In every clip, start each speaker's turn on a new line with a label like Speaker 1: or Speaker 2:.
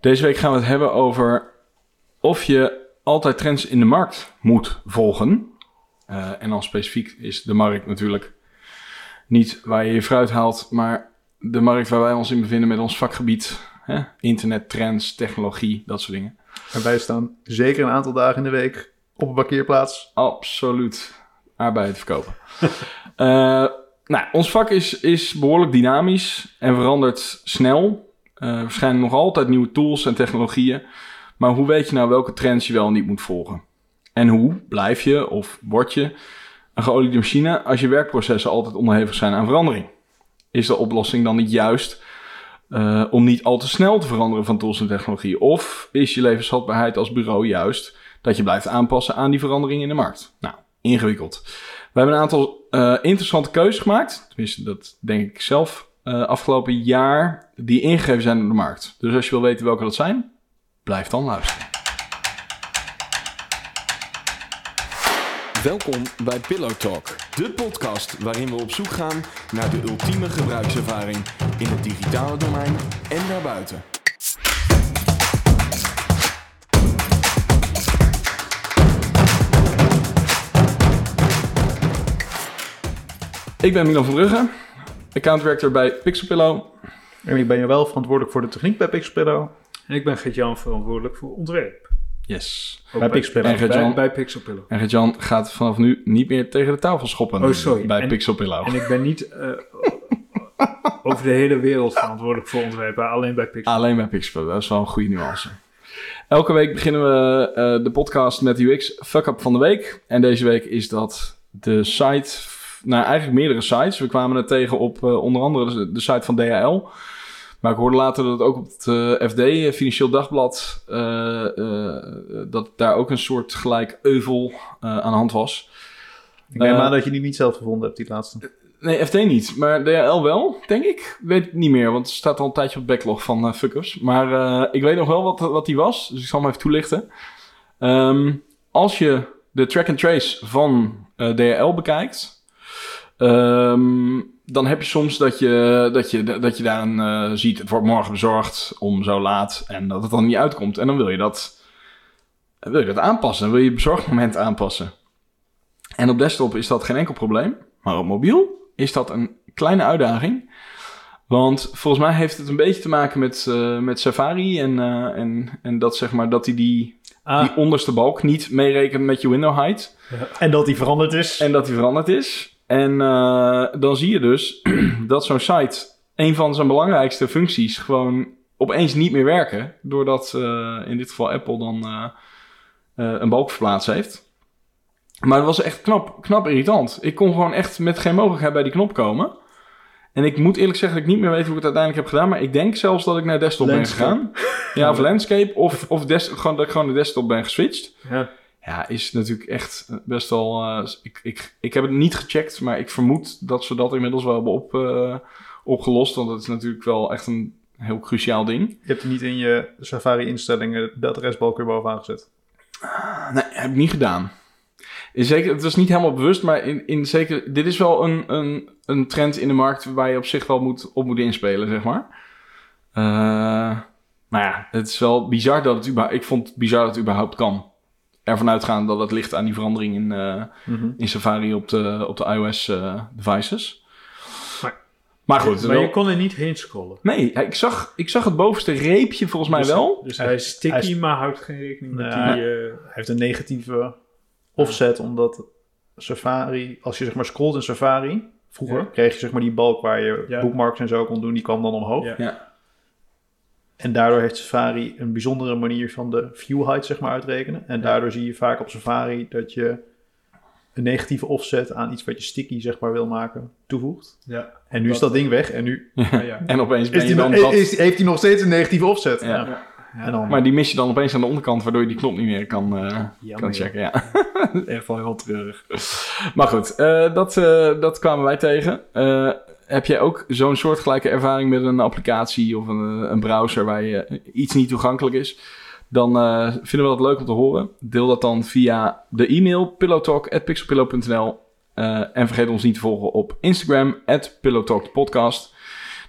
Speaker 1: Deze week gaan we het hebben over of je altijd trends in de markt moet volgen. Uh, en dan specifiek is de markt natuurlijk niet waar je je fruit haalt, maar de markt waar wij ons in bevinden met ons vakgebied. Hè? Internet, trends, technologie, dat soort dingen.
Speaker 2: En wij staan zeker een aantal dagen in de week op een parkeerplaats.
Speaker 1: Absoluut. Arbeid verkopen. uh, nou, ons vak is, is behoorlijk dynamisch en verandert snel. Uh, waarschijnlijk nog altijd nieuwe tools en technologieën. Maar hoe weet je nou welke trends je wel en niet moet volgen? En hoe blijf je of word je een geoliede machine als je werkprocessen altijd onderhevig zijn aan verandering? Is de oplossing dan niet juist uh, om niet al te snel te veranderen van tools en technologie? Of is je levensvatbaarheid als bureau juist dat je blijft aanpassen aan die veranderingen in de markt? Nou, ingewikkeld. We hebben een aantal uh, interessante keuzes gemaakt. Tenminste, dat denk ik zelf uh, afgelopen jaar. Die ingegeven zijn door de markt. Dus als je wil weten welke dat zijn, blijf dan luisteren.
Speaker 3: Welkom bij Pillow Talk, de podcast waarin we op zoek gaan naar de ultieme gebruikservaring in het digitale domein en daarbuiten.
Speaker 1: Ik ben Milan van Brugge, account director bij Pixelpillow.
Speaker 2: En ik ben wel verantwoordelijk voor de techniek bij Pixelpillow.
Speaker 4: En ik ben Gert-Jan verantwoordelijk voor ontwerp.
Speaker 1: Yes.
Speaker 2: Ook bij Pixelpillow.
Speaker 1: En Gert-Jan,
Speaker 4: bij, bij Pixelpillow.
Speaker 1: En Gert-Jan gaat vanaf nu niet meer tegen de tafel schoppen
Speaker 4: Oh, sorry.
Speaker 1: bij
Speaker 4: En-
Speaker 1: Pixelpillow.
Speaker 4: En ik ben niet eh, over de hele wereld verantwoordelijk voor ontwerp, maar alleen bij Pixel.
Speaker 1: Alleen bij Pixelpillow, dat is wel een goede nuance. Elke week beginnen we eh, de podcast met UX Fuck-up van de week. En deze week is dat de site, nou eigenlijk meerdere sites. We kwamen het tegen op eh, onder andere de, de site van DHL. Maar ik hoorde later dat het ook op het eh, FD, eh, Financieel Dagblad, dat daar ook een soort gelijk euvel aan de hand was.
Speaker 2: Ik neem aan dat je die niet zelf gevonden hebt, die laatste.
Speaker 1: Nee, FD niet, maar DHL wel, denk ik. Weet het niet meer, want het staat al een tijdje op de backlog van fuckers. Maar ik weet nog wel wat, wat die was, dus ik zal hem even toelichten. Ehm, als je de track and trace van eh, DHL bekijkt, ehm, dan heb je soms dat je, dat je, dat je daar een, eh, ziet, het wordt morgen bezorgd om zo laat en dat het dan niet uitkomt. En dan wil je dat, wil je dat aanpassen, dan wil je je bezorgmoment aanpassen. En op desktop is dat geen enkel probleem, maar op mobiel is dat een kleine uitdaging. Want volgens mij heeft het een beetje te maken met, eh, met Safari. En, eh, en, en dat zeg maar dat hij die,
Speaker 4: Ah,
Speaker 1: die onderste balk niet meerekent met je window height.
Speaker 2: En dat die veranderd is.
Speaker 1: En dat die veranderd is. En eh, dan zie je dus dat zo'n site een van zijn belangrijkste functies gewoon opeens niet meer werken. Doordat eh, in dit geval Apple dan eh, een balk verplaatst heeft. Maar het was echt knap, knap irritant. Ik kon gewoon echt met geen mogelijkheid bij die knop komen. En ik moet eerlijk zeggen dat ik niet meer weet hoe ik het uiteindelijk heb gedaan. Maar ik denk zelfs dat ik naar desktop
Speaker 2: Landscape.
Speaker 1: ben gegaan. Ja, of landscape. Of, of des, gewoon, dat ik gewoon de desktop ben geswitcht.
Speaker 4: ja.
Speaker 1: Ja, is natuurlijk echt best wel. eh, ik, ik, ik heb het niet gecheckt, maar ik vermoed dat ze dat inmiddels wel hebben op, eh, opgelost. Want dat is natuurlijk wel echt een heel cruciaal ding.
Speaker 2: Je hebt niet in je Safari-instellingen de adresbalk weer bovenaan gezet.
Speaker 1: Nee, heb ik niet gedaan. Zeker, het was niet helemaal bewust, maar in, in zeker, dit is wel een, een, een trend in de markt waar je op zich wel moet, op moet inspelen, zeg maar. Eh, maar ja, het is wel bizar dat het überhaupt, ik vond het bizar dat het überhaupt kan. Ervan uitgaan dat het ligt aan die verandering in, eh, in Safari op de, op de iOS eh, devices.
Speaker 4: Maar-
Speaker 1: Maar goed,
Speaker 4: maar
Speaker 1: wel-
Speaker 4: je kon er niet heen scrollen.
Speaker 1: nee, ik zag, ik zag het bovenste reepje volgens mij
Speaker 4: Dus-
Speaker 1: wel.
Speaker 4: Dus
Speaker 2: Hij-
Speaker 4: is sticky,
Speaker 2: hij is-
Speaker 4: maar houdt geen rekening met die... eh,
Speaker 2: Hij heeft een negatieve offset, omdat Safari, als je zeg maar scrolt in Safari, vroeger
Speaker 4: Ja.
Speaker 2: kreeg je zeg maar die balk waar je
Speaker 4: Ja.
Speaker 2: bookmarks en zo kon doen, die kwam dan omhoog.
Speaker 4: Ja.
Speaker 2: En daardoor heeft Safari een bijzondere manier van de view height zeg maar uitrekenen. En daardoor zie je vaak op Safari dat je een negatieve offset aan iets wat je sticky zeg maar wil maken toevoegt.
Speaker 4: ja.
Speaker 2: En nu is dat ding weg en nu
Speaker 4: Ja, ja.
Speaker 1: En opeens ben je dan
Speaker 2: nog-
Speaker 1: dat...
Speaker 2: is- heeft hij nog steeds een negatieve offset.
Speaker 1: Ja.
Speaker 4: Ja.
Speaker 2: En dan,
Speaker 1: Maar die mis je dan opeens aan de onderkant, waardoor je die knop niet meer kan, eh,
Speaker 4: Jammer,
Speaker 1: kan checken. Ja. Echt wel heel treurig. Maar goed, eh, dat, eh, dat kwamen wij tegen. Heb jij ook zo'n soortgelijke ervaring met een applicatie of een, eh, een browser waar je eh, iets niet toegankelijk is? Dan eh, vinden we dat leuk om te horen. Deel dat dan via de e-mail pillowtalk.pixelpillow.nl en vergeet ons niet te volgen op Instagram, pillowtalkpodcast.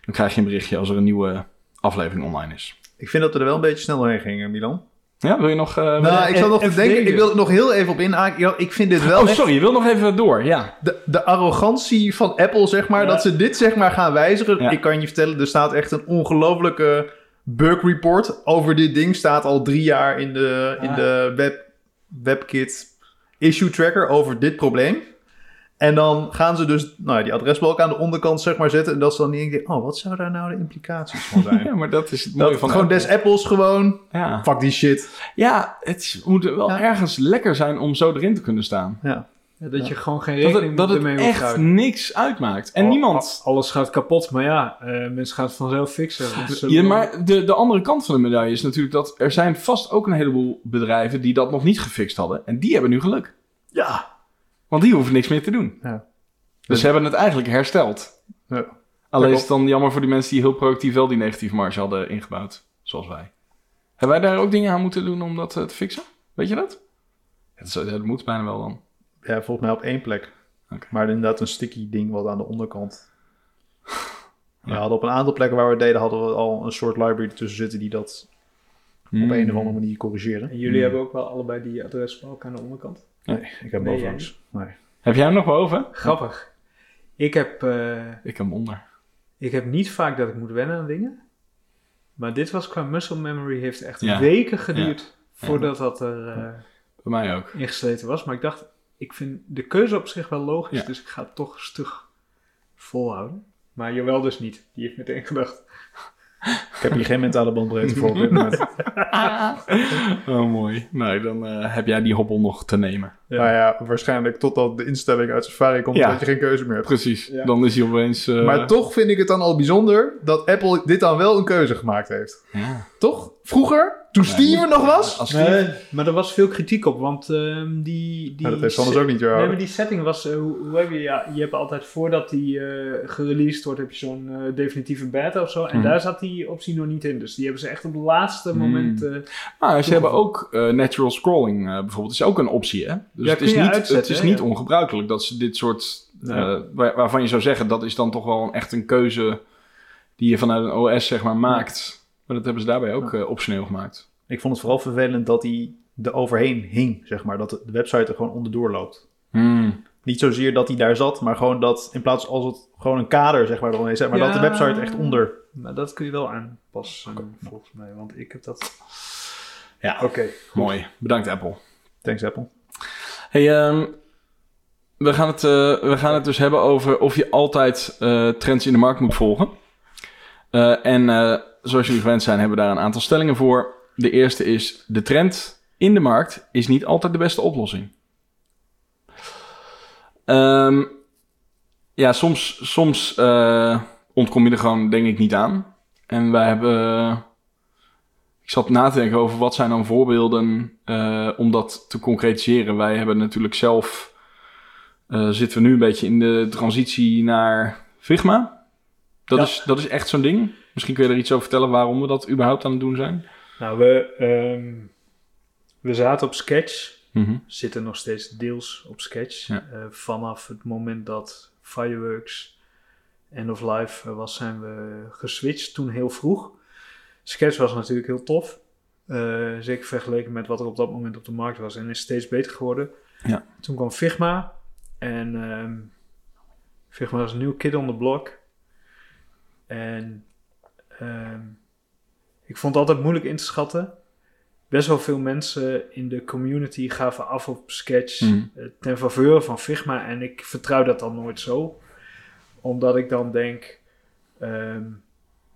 Speaker 1: Dan krijg je een berichtje als er een nieuwe aflevering online is.
Speaker 2: Ik vind dat we er wel een beetje snel doorheen gingen, Milan.
Speaker 1: Ja, wil je nog... eh, wil
Speaker 2: Nou,
Speaker 1: je-
Speaker 2: ik zat nog te denken, ik wil er nog heel even op inhaken. Ik vind dit wel
Speaker 1: Oh, sorry, je wil nog even door, ja.
Speaker 2: de, de arrogantie van Apple, zeg maar,
Speaker 4: Ja.
Speaker 2: dat ze dit zeg maar gaan wijzigen.
Speaker 1: Ja.
Speaker 2: Ik kan je vertellen, er staat echt een ongelofelijke bug report over dit ding. Staat al drie jaar in de, in
Speaker 4: Ah.
Speaker 2: de web, WebKit issue tracker over dit probleem. En dan gaan ze dus nou, ja, die adresbalk aan de onderkant zeg maar zetten. En dat ze dan denken, oh, wat zou daar nou de implicaties van zijn?
Speaker 1: Ja, maar dat is het mooie
Speaker 2: dat,
Speaker 1: van
Speaker 2: gewoon
Speaker 1: Apple.
Speaker 2: des Apples gewoon,
Speaker 1: Ja,
Speaker 2: fuck die shit.
Speaker 1: ja het is- moet wel
Speaker 2: Ja.
Speaker 1: ergens lekker zijn om zo erin te kunnen staan.
Speaker 2: Ja.
Speaker 4: Ja, dat je gewoon geen
Speaker 1: Dat
Speaker 4: rekening
Speaker 1: het, dat het
Speaker 4: ermee moet
Speaker 1: echt
Speaker 4: houden.
Speaker 1: niks uitmaakt. En
Speaker 4: Al-
Speaker 1: niemand...
Speaker 4: al- Alles gaat kapot, maar ja, eh, mensen gaan het vanzelf fixen.
Speaker 1: Ja, maar de, de andere kant van de medaille is natuurlijk dat er zijn vast ook een heleboel bedrijven die dat nog niet gefixt hadden. En die hebben nu geluk.
Speaker 2: Ja.
Speaker 1: Want die hoeven niks meer te doen.
Speaker 2: Ja.
Speaker 1: Dus ze hebben het eigenlijk hersteld.
Speaker 2: Ja.
Speaker 1: Alleen is het dan jammer voor die mensen die heel proactief wel die negatieve marge hadden ingebouwd. Zoals wij. Hebben wij daar ook dingen aan moeten doen om dat eh, te fixen? Weet je dat? Ja, dat, zou- dat moet bijna wel dan.
Speaker 2: Ja, volgens mij op één plek.
Speaker 1: Oké.
Speaker 2: Maar inderdaad een sticky ding wat aan de onderkant. We hadden op een aantal plekken waar we het deden, hadden we al een soort library tussen zitten die dat op
Speaker 1: Hmm.
Speaker 2: een of andere manier corrigeren.
Speaker 4: En jullie hebben ook wel allebei die adresbalk aan de onderkant.
Speaker 2: Nee, ik heb
Speaker 4: Nee,
Speaker 2: bovenlangs. Nee.
Speaker 1: Heb jij hem nog boven?
Speaker 4: Grappig. Ik heb, eh,
Speaker 1: Ik heb hem onder.
Speaker 4: ik heb niet vaak dat ik moet wennen aan dingen. Maar dit was qua muscle memory heeft echt
Speaker 1: Ja.
Speaker 4: weken geduurd voordat dat er eh,
Speaker 1: Bij mij ook.
Speaker 4: ingesleten was. Maar ik dacht, ik vind de keuze op zich wel logisch.
Speaker 1: Ja.
Speaker 4: Dus ik ga het toch stug volhouden. Maar Jawel dus niet. Die heeft meteen gedacht.
Speaker 2: Ik heb hier geen mentale bandbreedte voor.
Speaker 1: Oh, mooi. Nee, dan eh, heb jij die hobbel nog te nemen.
Speaker 2: Nou ja, waarschijnlijk totdat de instelling uit Safari komt
Speaker 1: Ja.
Speaker 2: dat je geen keuze meer hebt.
Speaker 1: Precies.
Speaker 4: Ja.
Speaker 1: Dan is hij opeens... eh,
Speaker 2: Maar toch vind ik het dan al bijzonder dat Apple dit dan wel een keuze gemaakt heeft.
Speaker 1: Ja.
Speaker 2: Toch? Vroeger, toen
Speaker 1: Nee,
Speaker 2: Steve er nog was?
Speaker 1: Als
Speaker 4: Nee, maar er was veel kritiek op. Want ehm, die, die...
Speaker 2: Dat heeft Sanders ook niet
Speaker 4: Nee,
Speaker 2: jou.
Speaker 4: maar die setting was, eh, hoe, hoe heb je, ja, je hebt altijd voordat die eh gereleased wordt, heb je zo'n eh, definitieve beta of zo. En
Speaker 1: Mhm.
Speaker 4: daar zat die optie nog niet in. Dus die hebben ze echt op het laatste
Speaker 1: Mhm.
Speaker 4: moment. eh,
Speaker 1: Maar ze hebben ook eh, natural scrolling eh, bijvoorbeeld. is ook een optie, hè? Dus
Speaker 4: Ja,
Speaker 1: het
Speaker 4: kun
Speaker 1: is
Speaker 4: je
Speaker 1: niet,
Speaker 4: uitzetten,
Speaker 1: het is niet
Speaker 4: Ja.
Speaker 1: ongebruikelijk dat ze dit soort...
Speaker 4: Ja.
Speaker 1: eh, waar- waarvan je zou zeggen, dat is dan toch wel een, echt een keuze die je vanuit een OS zeg maar maakt. Maar dat hebben ze daarbij ook eh, optioneel gemaakt.
Speaker 2: Ik vond het vooral vervelend dat hij er overheen hing, zeg maar. Dat de website er gewoon onderdoor loopt.
Speaker 1: Hmm.
Speaker 2: Niet zozeer dat hij daar zat, maar gewoon dat in plaats als het gewoon een kader, zeg maar, eromheen zet, maar
Speaker 4: Ja.
Speaker 2: dat de website echt onder.
Speaker 4: maar dat kun je wel aanpassen, volgens mij. Want ik heb dat.
Speaker 1: Ja,
Speaker 4: Oké.
Speaker 1: mooi. Bedankt Apple.
Speaker 2: Thanks, Apple.
Speaker 1: Hey, ehm, we, gaan het, eh, we gaan het dus hebben over of je altijd eh, trends in de markt moet volgen. Eh, en eh, zoals jullie gewend zijn, hebben we daar een aantal stellingen voor. De eerste is: de trend in de markt is niet altijd de beste oplossing. Ehm, ja, soms, soms eh, ontkom je er gewoon, denk ik, niet aan. En wij hebben. ik zat na te denken over wat zijn dan voorbeelden eh, om dat te concretiseren. Wij hebben natuurlijk zelf. eh, zitten we nu een beetje in de transitie naar Figma. Dat,
Speaker 4: Ja.
Speaker 1: is, dat is echt zo'n ding. Misschien kun je er iets over vertellen waarom we dat überhaupt aan het doen zijn.
Speaker 4: Nou, we, ehm, we zaten op Sketch.
Speaker 1: Mhm.
Speaker 4: Zitten nog steeds deels op Sketch.
Speaker 1: Ja.
Speaker 4: Eh, vanaf het moment dat Fireworks End of Life was, zijn we geswitcht. Toen heel vroeg. Sketch was natuurlijk heel tof. Eh, zeker vergeleken met wat er op dat moment op de markt was. En is steeds beter geworden.
Speaker 1: Ja.
Speaker 4: Toen kwam Figma. En ehm, Figma was een nieuw kid on the block. En ehm, ik vond het altijd moeilijk in te schatten. Best wel veel mensen in de community gaven af op Sketch
Speaker 1: Mhm.
Speaker 4: eh, ten faveur van Figma. En ik vertrouw dat dan nooit zo. Omdat ik dan denk, ehm,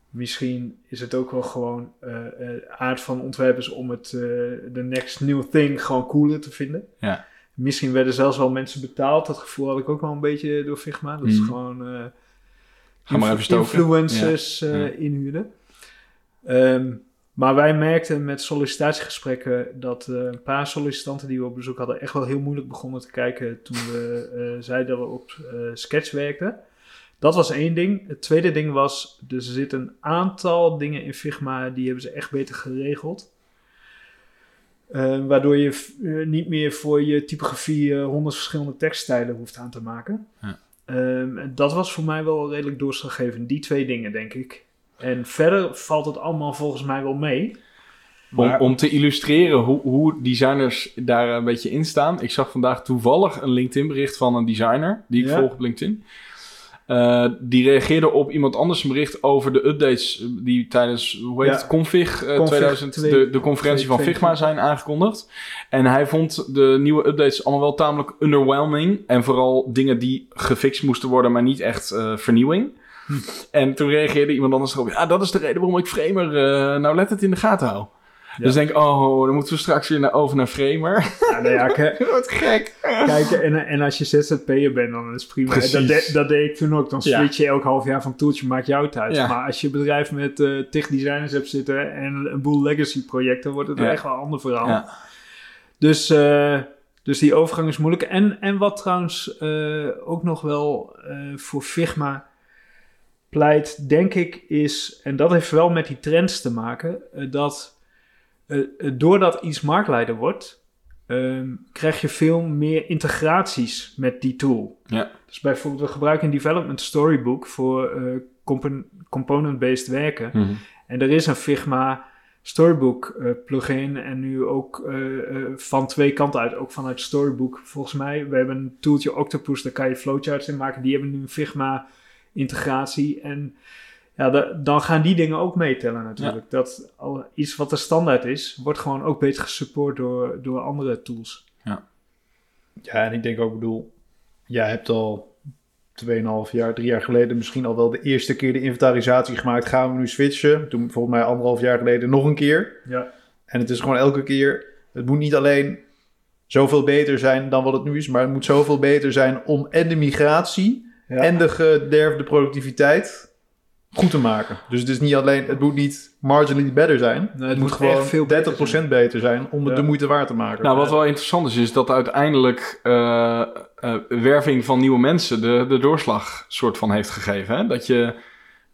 Speaker 4: misschien is het ook wel gewoon eh, aard van ontwerpers om het de next new thing gewoon cooler te vinden.
Speaker 1: Ja.
Speaker 4: Misschien werden zelfs wel mensen betaald. Dat gevoel had ik ook wel een beetje door Figma. Dat is
Speaker 1: Mhm.
Speaker 4: gewoon
Speaker 1: Ga maar even stoken.
Speaker 4: influencers eh,
Speaker 1: Ja.
Speaker 4: inhuren. Ehm, maar wij merkten met sollicitatiegesprekken dat eh, een paar sollicitanten die we op bezoek hadden echt wel heel moeilijk begonnen te kijken toen we eh, zeiden dat we op eh, Sketch werkten. Dat was één ding. Het tweede ding was, dus er zitten een aantal dingen in Figma die hebben ze echt beter geregeld. Eh, waardoor je eh, niet meer voor je typografie eh, honderd verschillende tekststijlen hoeft aan te maken.
Speaker 1: Ja.
Speaker 4: Ehm, dat was voor mij wel redelijk doorslaggevend. Die twee dingen, denk ik. En verder valt het allemaal volgens mij wel mee.
Speaker 1: Om, om te illustreren hoe, hoe designers daar een beetje in staan. Ik zag vandaag toevallig een LinkedIn bericht van een designer die ik
Speaker 4: Ja.
Speaker 1: volg op LinkedIn. Eh, die reageerde op iemand anders een bericht over de updates die tijdens, hoe heet
Speaker 2: Ja.
Speaker 1: het, Config, eh,
Speaker 4: Config
Speaker 1: 2000,
Speaker 4: twee-
Speaker 1: de, de conferentie van
Speaker 4: 22.
Speaker 1: Figma zijn aangekondigd. En hij vond de nieuwe updates allemaal wel tamelijk underwhelming. En vooral dingen die gefixt moesten worden, maar niet echt eh, vernieuwing.
Speaker 4: Hm.
Speaker 1: En toen reageerde iemand anders erop. Ja, dat is de reden waarom ik Framer nou let het in de gaten hou.
Speaker 2: Ja.
Speaker 1: Dus denk ik, oh, dan moeten we straks weer naar, over naar Framer.
Speaker 4: Ja, nou ja,
Speaker 1: Wat gek.
Speaker 4: Kijk, en, en als je ZZP'er bent, dan is het prima.
Speaker 1: Precies.
Speaker 4: Dat, de- dat deed ik toen ook. Dan switch je elk half jaar van toeltje, maakt jou.
Speaker 1: Ja.
Speaker 4: Maar als je een bedrijf met eh tech designers hebt zitten en een boel legacy projecten, wordt het echt wel een ander verhaal.
Speaker 1: Ja.
Speaker 4: Dus, eh, dus die overgang is moeilijk. En, en wat trouwens eh, ook nog wel voor Figma pleit, denk ik, is, en dat heeft wel met die trends te maken, dat eh, doordat iets marktleider wordt, ehm, krijg je veel meer integraties met die tool.
Speaker 1: Ja.
Speaker 4: Dus bijvoorbeeld, we gebruiken een development storybook voor eh, compo- component-based werken.
Speaker 1: Mhm.
Speaker 4: En er is een Figma Storybook plugin en nu ook van twee kanten uit, ook vanuit Storybook volgens mij. We hebben een tooltje Octopus, daar kan je flowcharts in maken. Die hebben nu een Figma integratie en ja, da- dan gaan die dingen ook meetellen natuurlijk. Dat al iets wat de standaard is, wordt gewoon ook beter gesupport door, door andere tools.
Speaker 2: Ja, en ik denk ook, bedoel, jij hebt al 2,5 jaar, drie jaar geleden misschien al wel de eerste keer de inventarisatie gemaakt. Gaan we nu switchen? Toen volgens mij anderhalf jaar geleden nog een keer.
Speaker 4: Ja.
Speaker 2: En het is gewoon elke keer, het moet niet alleen zoveel beter zijn dan wat het nu is, maar het moet zoveel beter zijn om en de migratie
Speaker 4: Ja.
Speaker 2: en de gederfde productiviteit goed te maken. Dus het is niet alleen, het moet niet marginally better zijn.
Speaker 4: Nee,
Speaker 2: het,
Speaker 4: het
Speaker 2: moet
Speaker 4: moet
Speaker 2: gewoon
Speaker 4: veel
Speaker 2: 30%
Speaker 4: beter
Speaker 2: beter zijn om het
Speaker 4: Ja.
Speaker 2: de moeite waard te maken.
Speaker 1: Nou, wat wel interessant is, is dat uiteindelijk eh, eh, werving van nieuwe mensen de, de doorslag soort van heeft gegeven. Hè? Dat, je,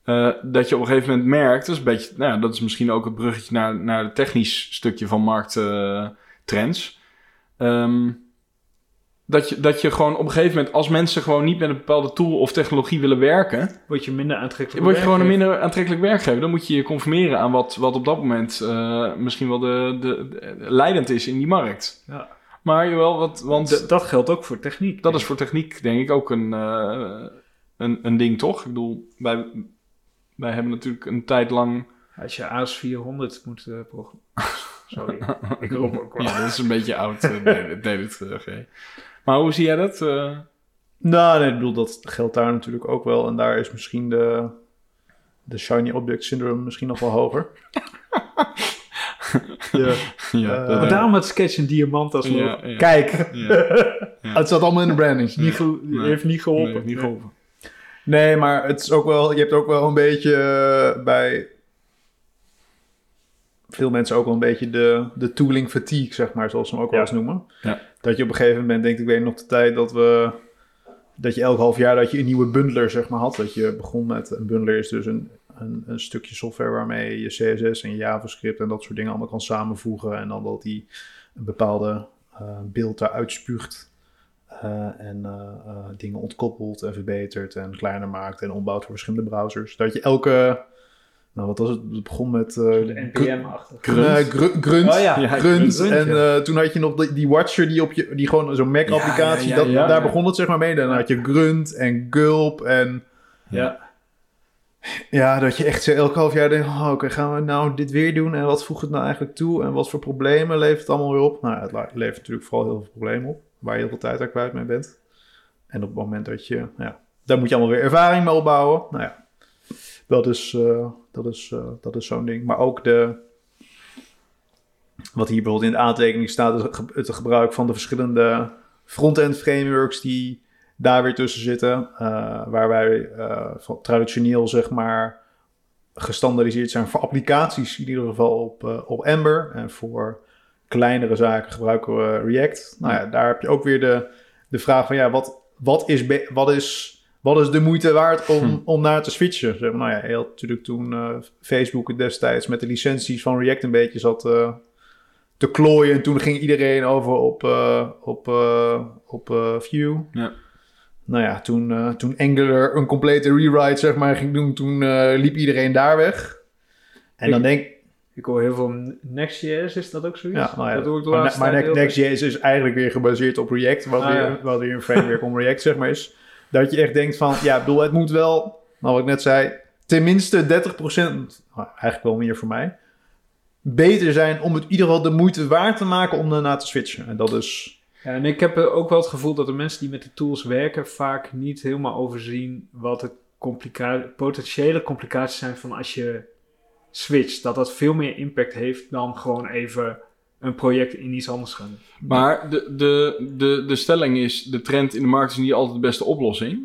Speaker 1: eh, dat je op een gegeven moment merkt, dat is, een beetje, nou, ja, dat is misschien ook het bruggetje naar, naar het technisch stukje van markttrends. Ehm dat, je, dat je gewoon op een gegeven moment, als mensen gewoon niet met een bepaalde tool of technologie willen werken,
Speaker 4: Word je minder aantrekkelijk.
Speaker 1: word je gewoon een minder aantrekkelijk werkgever. Dan moet je je conformeren aan wat, wat op dat moment eh, misschien wel de, de, de- leidend is in die markt.
Speaker 4: Ja.
Speaker 1: Maar jawel, wat, want
Speaker 4: D- dat geldt ook voor techniek.
Speaker 1: dat is voor techniek denk ik ook een, eh, een, een ding, toch? Ik bedoel, wij, wij hebben natuurlijk een tijd lang...
Speaker 4: Als je AS400 moet eh programmeren. Sorry, ik roep ook wel.
Speaker 1: Ja, dat is een beetje oud, eh, David, G. Maar hoe zie jij dat? eh?
Speaker 2: Nou, nee, ik bedoel, dat geldt daar natuurlijk ook wel. En daar is misschien de, de shiny object syndrome misschien nog wel hoger. ja.
Speaker 1: ja,
Speaker 2: Eh,
Speaker 4: Maar daarom het sketch een diamant als
Speaker 1: ja, ja,
Speaker 2: Kijk,
Speaker 1: ja.
Speaker 2: het zat allemaal in de branding.
Speaker 4: Niet
Speaker 1: Nee.
Speaker 4: heeft niet geholpen.
Speaker 1: Nee, heeft niet geholpen.
Speaker 2: Nee, maar het is ook wel, je hebt ook wel een beetje eh, bij veel mensen ook wel een beetje de, de tooling fatigue, zeg maar, zoals ze hem ook wel eens noemen.
Speaker 1: Ja.
Speaker 2: Dat je op een gegeven moment denkt, ik weet nog de tijd dat we, dat je elk half jaar dat je een nieuwe bundler, zeg maar, had. Dat je begon met, een bundler is dus een, een, een stukje software waarmee je CSS en JavaScript en dat soort dingen allemaal kan samenvoegen. En dan dat die een bepaalde eh, beeld daaruit spuugt. Eh, en eh, dingen ontkoppelt en verbetert en kleiner maakt en ombouwt voor verschillende browsers. Dat je elke, nou wat was het, het begon met eh,
Speaker 4: De NPM-achtig.
Speaker 1: Grunt.
Speaker 2: eh, gru- grunt,
Speaker 4: Oh ja,
Speaker 1: Ja,
Speaker 2: grunt.
Speaker 4: Grunt,
Speaker 2: en
Speaker 4: ja.
Speaker 2: eh, toen had je nog die, die Watcher die op je, die gewoon zo'n Mac-applicatie,
Speaker 1: Ja, ja, ja,
Speaker 2: dat-
Speaker 1: ja,
Speaker 2: daar
Speaker 1: ja.
Speaker 2: begon het zeg maar mee. Dan had je grunt en gulp en
Speaker 4: Ja.
Speaker 2: ja, dat je echt zo elk half jaar denkt, oh, oké, gaan we nou dit weer doen en wat voegt het nou eigenlijk toe en wat voor problemen levert het allemaal weer op? Nou, ja, het levert natuurlijk vooral heel veel problemen op, waar je heel veel tijd aan kwijt mee bent. En op het moment dat je, ja, daar moet je allemaal weer ervaring mee opbouwen. Nou ja, dat is, eh, dat is, eh, dat is zo'n ding. Maar ook de, wat hier bijvoorbeeld in de aantekening staat, is het ge- het gebruik van de verschillende front-end frameworks die daar weer tussen zitten. eh, waar wij traditioneel, zeg maar, gestandardiseerd zijn voor applicaties, in ieder geval op, op Ember. En voor kleinere zaken gebruiken we React. Nou ja, daar heb je ook weer de, de vraag van, ja, wat, wat, is, wat, is, wat is de moeite waard om,
Speaker 1: Hm.
Speaker 2: om naar te switchen? Zeg maar, nou ja, je had natuurlijk toen eh, Facebook het destijds met de licenties van React een beetje zat eh, te klooien. En toen ging iedereen over op, eh, op, op Vue.
Speaker 1: Ja.
Speaker 2: nou ja, toen, toen Angular een complete rewrite zeg maar, ging doen, toen liep iedereen daar weg. En dan denk
Speaker 4: Ik hoor heel veel Next.js, is dat ook zoiets?
Speaker 2: Ja, nou ja,
Speaker 4: dat hoor ik de
Speaker 2: maar, Next.js is eigenlijk weer gebaseerd op React, wat,
Speaker 4: Ah,
Speaker 2: weer, wat weer een framework om React zeg maar is. Dat je echt denkt van, ja, ik bedoel, het moet wel, nou wat ik net zei, tenminste 30%, nou, eigenlijk wel meer voor mij, beter zijn om het in ieder geval de moeite waard te maken om daarna te switchen. En dat is,
Speaker 4: Ja, en ik heb eh, ook wel het gevoel dat de mensen die met de tools werken vaak niet helemaal overzien wat de complica potentiële complicaties zijn van als je switcht. Dat dat veel meer impact heeft dan gewoon even een project in iets anders gaan.
Speaker 1: Maar de, de, de, de stelling is, de trend in de markt is niet altijd de beste oplossing.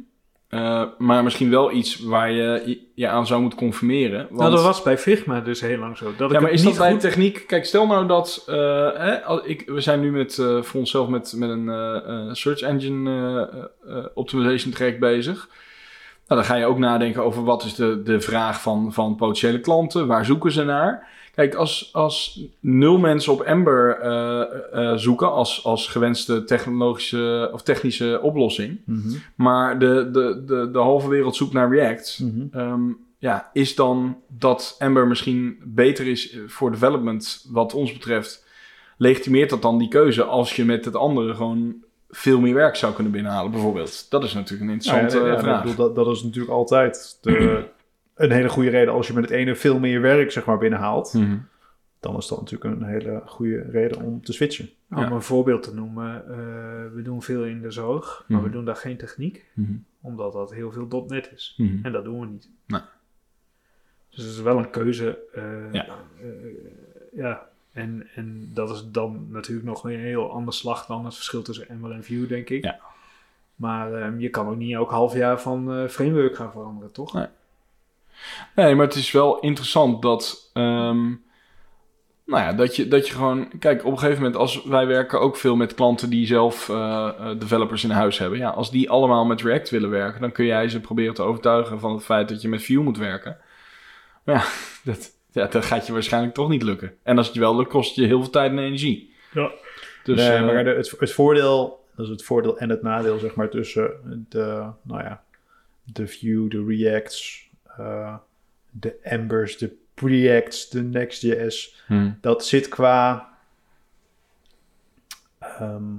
Speaker 1: Eh, maar misschien wel iets waar je je- aan zou moeten conformeren. Want,
Speaker 4: Nou, dat was bij Figma dus heel lang zo. Dat ik
Speaker 1: ja, maar is dat
Speaker 4: niet
Speaker 1: bij
Speaker 4: goed-
Speaker 1: techniek? Kijk, stel nou dat... eh, hè, ik, we zijn nu met, eh, voor onszelf met, met een search engine optimization traject bezig. Nou, dan ga je ook nadenken over wat is de, de vraag van, van potentiële klanten. Waar zoeken ze naar? Kijk, als, als nul mensen op Ember eh, eh, zoeken als, als gewenste technologische of technische oplossing. Maar de, de, de, de halve wereld zoekt naar React. Ehm, ja, is dan dat Ember misschien beter is eh, voor development wat ons betreft, legitimeert dat dan die keuze als je met het andere gewoon veel meer werk zou kunnen binnenhalen, bijvoorbeeld? Dat is natuurlijk een interessante
Speaker 2: Nou ja,
Speaker 1: eh,
Speaker 2: ja,
Speaker 1: vraag.
Speaker 2: ik bedoel, dat, dat is natuurlijk altijd de, een hele goede reden als je met het ene veel meer werk zeg maar binnenhaalt.
Speaker 1: Mhm.
Speaker 2: Dan is dat natuurlijk een hele goede reden om te switchen.
Speaker 4: Om
Speaker 1: Ja.
Speaker 4: een voorbeeld te noemen, eh, we doen veel in de zorg, maar
Speaker 1: Mhm.
Speaker 4: we doen daar geen techniek,
Speaker 1: Mhm.
Speaker 4: omdat dat heel veel .NET is. En dat doen we niet.
Speaker 1: Nee.
Speaker 4: Dus het is wel een keuze. eh,
Speaker 1: Ja.
Speaker 4: eh, ja. En, en dat is dan natuurlijk nog een heel ander slag dan het verschil tussen Ember en Vue, denk ik.
Speaker 1: Ja.
Speaker 4: Maar ehm, je kan ook niet elk half jaar van eh, framework gaan veranderen, toch?
Speaker 1: Nee. Nee, maar het is wel interessant dat. ehm, nou ja, dat je, dat je gewoon. Kijk, op een gegeven moment, als wij werken ook veel met klanten die zelf eh, eh, developers in huis hebben. Ja, als die allemaal met React willen werken, dan kun jij ze proberen te overtuigen van het feit dat je met Vue moet werken. Maar ja, dat, ja, dat gaat je waarschijnlijk toch niet lukken. En als het je wel lukt, kost het je heel veel tijd en energie.
Speaker 4: Ja.
Speaker 1: Dus,
Speaker 2: nee,
Speaker 1: eh,
Speaker 2: maar de- het, het voordeel, dat is het voordeel en het nadeel, zeg maar, tussen de, nou ja, de Vue, de Reacts, eh, de Embers, de Preacts, de Next.js.
Speaker 1: hm.
Speaker 2: Dat zit qua ehm,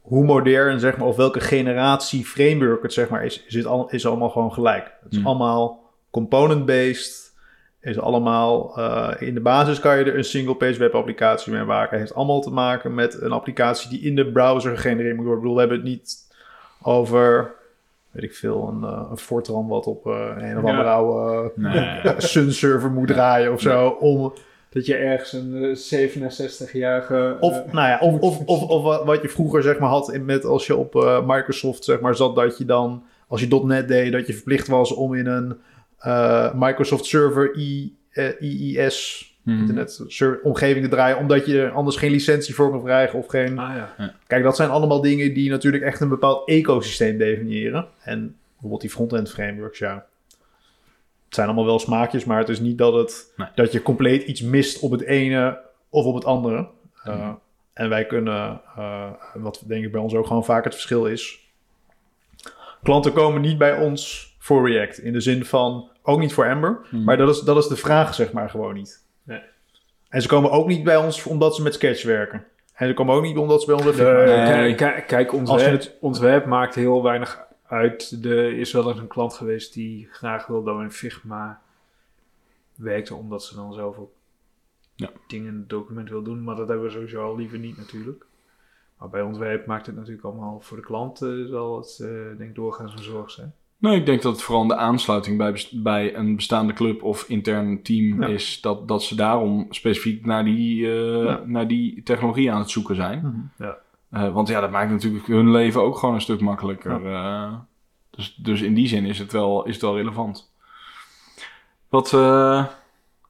Speaker 2: hoe modern, zeg maar, of welke generatie framework het zeg maar is, is, het al, is allemaal gewoon gelijk. Het is
Speaker 1: Hmm.
Speaker 2: allemaal component-based. Is allemaal, eh, in de basis kan je er een single-page webapplicatie mee maken. Het heeft allemaal te maken met een applicatie die in de browser gegenereerd moet worden. Ik bedoel, we hebben het niet over, weet ik veel, een, eh, een Fortran wat op eh, een of
Speaker 4: Ja.
Speaker 2: andere oude
Speaker 1: Nee.
Speaker 2: Sun server moet draaien of zo. Om,
Speaker 4: Dat je ergens een eh, 67-jarige...
Speaker 2: of,
Speaker 4: eh,
Speaker 2: nou ja, of, of, of, of wat- je vroeger zeg maar had in- met als je op eh, Microsoft zeg maar zat dat je dan, als je .NET deed, dat je verplicht was om in een eh, Microsoft Server I, eh, IIS
Speaker 1: hm.
Speaker 2: internet ser- omgeving te draaien, omdat je er anders geen licentie voor kan krijgen of geen...
Speaker 4: ah ja.
Speaker 2: Kijk, dat zijn allemaal dingen die natuurlijk echt een bepaald ecosysteem definiëren. En bijvoorbeeld die front-end frameworks, ja. Het zijn allemaal wel smaakjes, maar het is niet dat, het,
Speaker 1: Nee.
Speaker 2: dat je compleet iets mist op het ene of op het andere. Uh, En wij kunnen, uh, wat denk ik bij ons ook gewoon vaak het verschil is. Klanten komen niet bij ons voor React. In de zin van, ook niet voor Ember.
Speaker 1: Hmm.
Speaker 2: Maar dat is, dat is de vraag, zeg maar, gewoon niet. En ze komen ook niet bij ons omdat ze met Sketch werken. En ze komen ook niet omdat ze bij ons werken.
Speaker 1: Nee.
Speaker 4: kijk, kijk, web,
Speaker 2: het-
Speaker 4: ons web maakt heel weinig uit. Er is wel eens een klant geweest die graag wil dat we in Figma werkten, omdat ze dan zelf ook
Speaker 1: Ja.
Speaker 4: dingen in het document wil doen. Maar dat hebben we sowieso al liever niet natuurlijk. Maar bij ontwerp maakt het natuurlijk allemaal voor de klant, eh, zal het eh, denk ik doorgaans een zorg zijn.
Speaker 1: Nou, ik denk dat het vooral de aansluiting bij, bij een bestaande club of intern team
Speaker 2: Ja.
Speaker 1: is. Dat, dat ze daarom specifiek naar die, eh,
Speaker 2: Ja.
Speaker 1: naar die technologie aan het zoeken zijn.
Speaker 2: Mhm.
Speaker 4: Ja.
Speaker 1: Eh, want ja, dat maakt natuurlijk hun leven ook gewoon een stuk makkelijker. eh. dus, dus in die zin is het wel, is het wel relevant. Wat eh,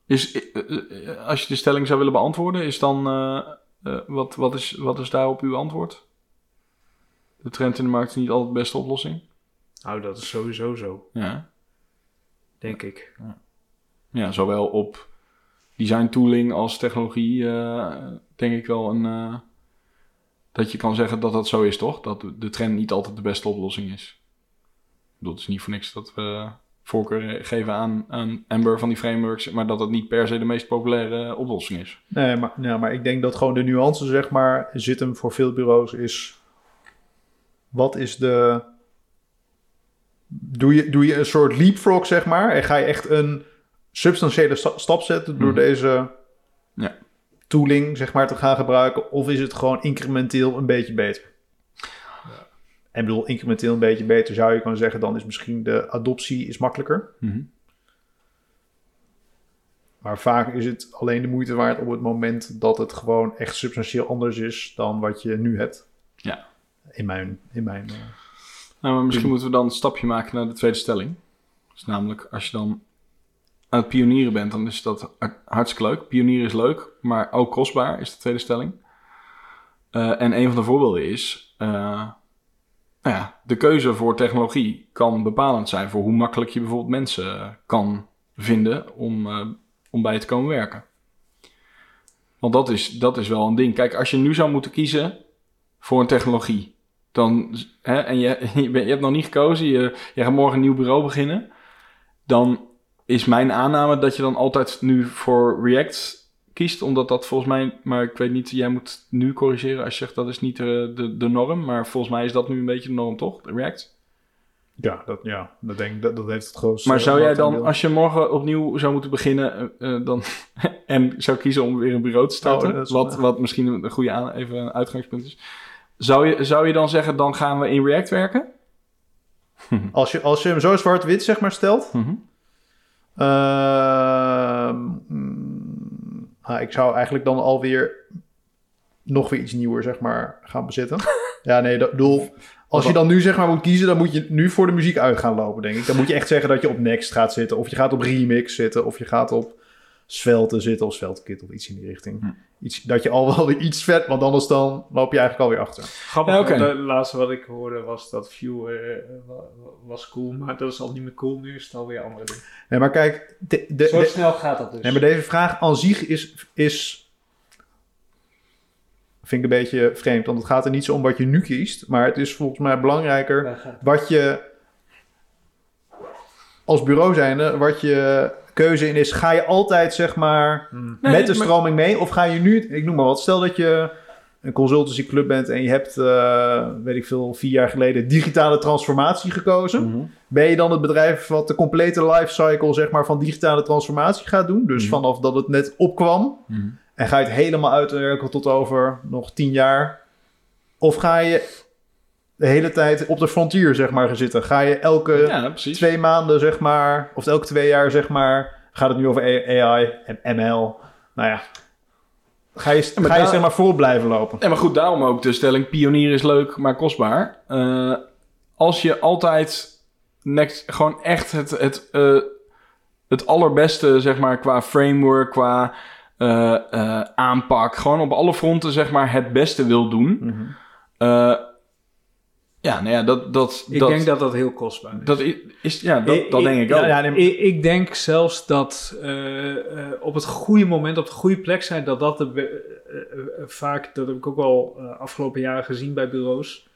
Speaker 1: is, als je de stelling zou willen beantwoorden, is dan, eh, eh, wat, wat, is, wat is daarop uw antwoord? De trend in de markt is niet altijd de beste oplossing?
Speaker 4: Nou, dat is sowieso zo,
Speaker 1: Ja.
Speaker 4: denk ik.
Speaker 1: ja, zowel op design tooling als technologie, eh, denk ik wel een, eh, dat je kan zeggen dat dat zo is, toch? Dat de- trend niet altijd de beste oplossing is. Ik bedoel, het is niet voor niks dat we voorkeur geven aan, aan Ember van die frameworks, maar dat het niet per se de meest populaire oplossing is.
Speaker 2: Nee, maar, ja, maar ik denk dat gewoon de nuance, zeg maar, zit hem voor veel bureaus is... Wat is de... Doe je, doe je een soort leapfrog, zeg maar? En ga je echt een substantiële sta- stap zetten door
Speaker 1: Mhm.
Speaker 2: deze
Speaker 1: Ja.
Speaker 2: tooling, zeg maar, te gaan gebruiken? Of is het gewoon incrementeel een beetje beter? En ik bedoel, incrementeel een beetje beter zou je kunnen zeggen, dan is misschien de adoptie is makkelijker. Maar vaak is het alleen de moeite waard op het moment dat het gewoon echt substantieel anders is dan wat je nu hebt.
Speaker 1: Ja.
Speaker 2: In mijn. In mijn eh,
Speaker 1: Nou, maar misschien moeten we dan een stapje maken naar de tweede stelling. Dus namelijk, als je dan aan het pionieren bent, dan is dat hartstikke leuk. Pionieren is leuk, maar ook kostbaar, is de tweede stelling. Eh, en een van de voorbeelden is, eh, nou ja, de keuze voor technologie kan bepalend zijn voor hoe makkelijk je bijvoorbeeld mensen kan vinden om, eh, om bij je te komen werken. Want dat is, dat is wel een ding. Kijk, als je nu zou moeten kiezen voor een technologie, dan, hè, en je, je, hebt nog niet gekozen, je, je gaat morgen een nieuw bureau beginnen, dan is mijn aanname dat je dan altijd nu voor React kiest, omdat dat volgens mij, maar ik weet niet, jij moet nu corrigeren als je zegt dat is niet de, de, de norm, maar volgens mij is dat nu een beetje de norm, toch? React?
Speaker 2: ja, dat, ja, dat denk dat, dat heeft het grootste.
Speaker 1: Maar zou jij dan, als je morgen opnieuw zou moeten beginnen eh, eh, dan, en zou kiezen om weer een bureau te starten,
Speaker 2: Oh,
Speaker 1: wat, wat misschien een goede aan, even een uitgangspunt is, zou je, zou je dan zeggen, dan gaan we in React werken?
Speaker 2: Als je, als je hem zo zwart-wit zeg maar stelt.
Speaker 1: Mhm.
Speaker 2: ehm, mm, ah, ik zou eigenlijk dan alweer nog weer iets nieuwer zeg maar gaan bezitten. ja, nee, dat bedoel. Als je dan nu zeg maar moet kiezen, dan moet je nu voor de muziek uit gaan lopen, denk ik. Dan moet je echt zeggen dat je op Next gaat zitten. Of je gaat op Remix zitten. Of je gaat op Svelte zitten. Of Sveltekit of iets in die richting.
Speaker 1: Hm.
Speaker 2: Iets, dat je al wel iets vet, want anders dan loop je eigenlijk alweer achter.
Speaker 4: Grappig,
Speaker 1: Ja,
Speaker 4: het laatste wat ik hoorde was dat View eh, wa- was cool, maar dat is al niet meer cool. Nu is het alweer andere dingen.
Speaker 2: Nee, maar kijk, de, de,
Speaker 4: Zo
Speaker 2: de-
Speaker 4: snel gaat dat dus.
Speaker 2: Nee, maar deze vraag aan zich is, is. Vind ik een beetje vreemd. Want het gaat er niet zo om wat je nu kiest. Maar het is volgens mij belangrijker wat je. Als bureau zijnde, wat je keuze in is. Ga je altijd zeg maar
Speaker 4: Hmm.
Speaker 1: Nee,
Speaker 2: met de
Speaker 1: maar-
Speaker 2: stroming mee? Of ga je nu, ik noem maar wat, stel dat je een consultancyclub bent en je hebt, eh, weet ik veel, vier jaar geleden digitale transformatie gekozen.
Speaker 1: Mhm.
Speaker 2: Ben je dan het bedrijf wat de complete lifecycle zeg maar, van digitale transformatie gaat doen? Dus
Speaker 1: Mhm.
Speaker 2: vanaf dat het net opkwam.
Speaker 1: Mhm.
Speaker 2: En ga je het helemaal uitwerken tot over nog tien jaar? Of ga je de hele tijd op de frontier zeg maar gaan zitten? Ga je elke
Speaker 1: Ja,
Speaker 2: twee maanden zeg maar, of elke twee jaar zeg maar, gaat het nu over AI en ML? Nou ja, ga je,
Speaker 1: maar
Speaker 2: ga je zeg maar voor blijven lopen?
Speaker 1: Ja, maar goed, daarom ook de stelling: pionier is leuk, maar kostbaar. Eh, als je altijd next, gewoon echt het, het, eh, het allerbeste, zeg maar, qua framework, qua eh, eh, aanpak, gewoon op alle fronten, zeg maar, het beste wil doen.
Speaker 2: Mhm.
Speaker 1: eh, ja, nou ja, dat. dat
Speaker 4: Ik
Speaker 1: dat,
Speaker 4: denk dat dat heel kostbaar is.
Speaker 1: dat is. Ja, dat, dat denk ik
Speaker 2: ja,
Speaker 1: ook.
Speaker 2: ja, nee,
Speaker 4: Ik, ik denk zelfs dat eh, eh, op het goede moment, op de goede plek zijn, dat dat de, eh, vaak, dat heb ik ook al afgelopen jaren gezien bij bureaus,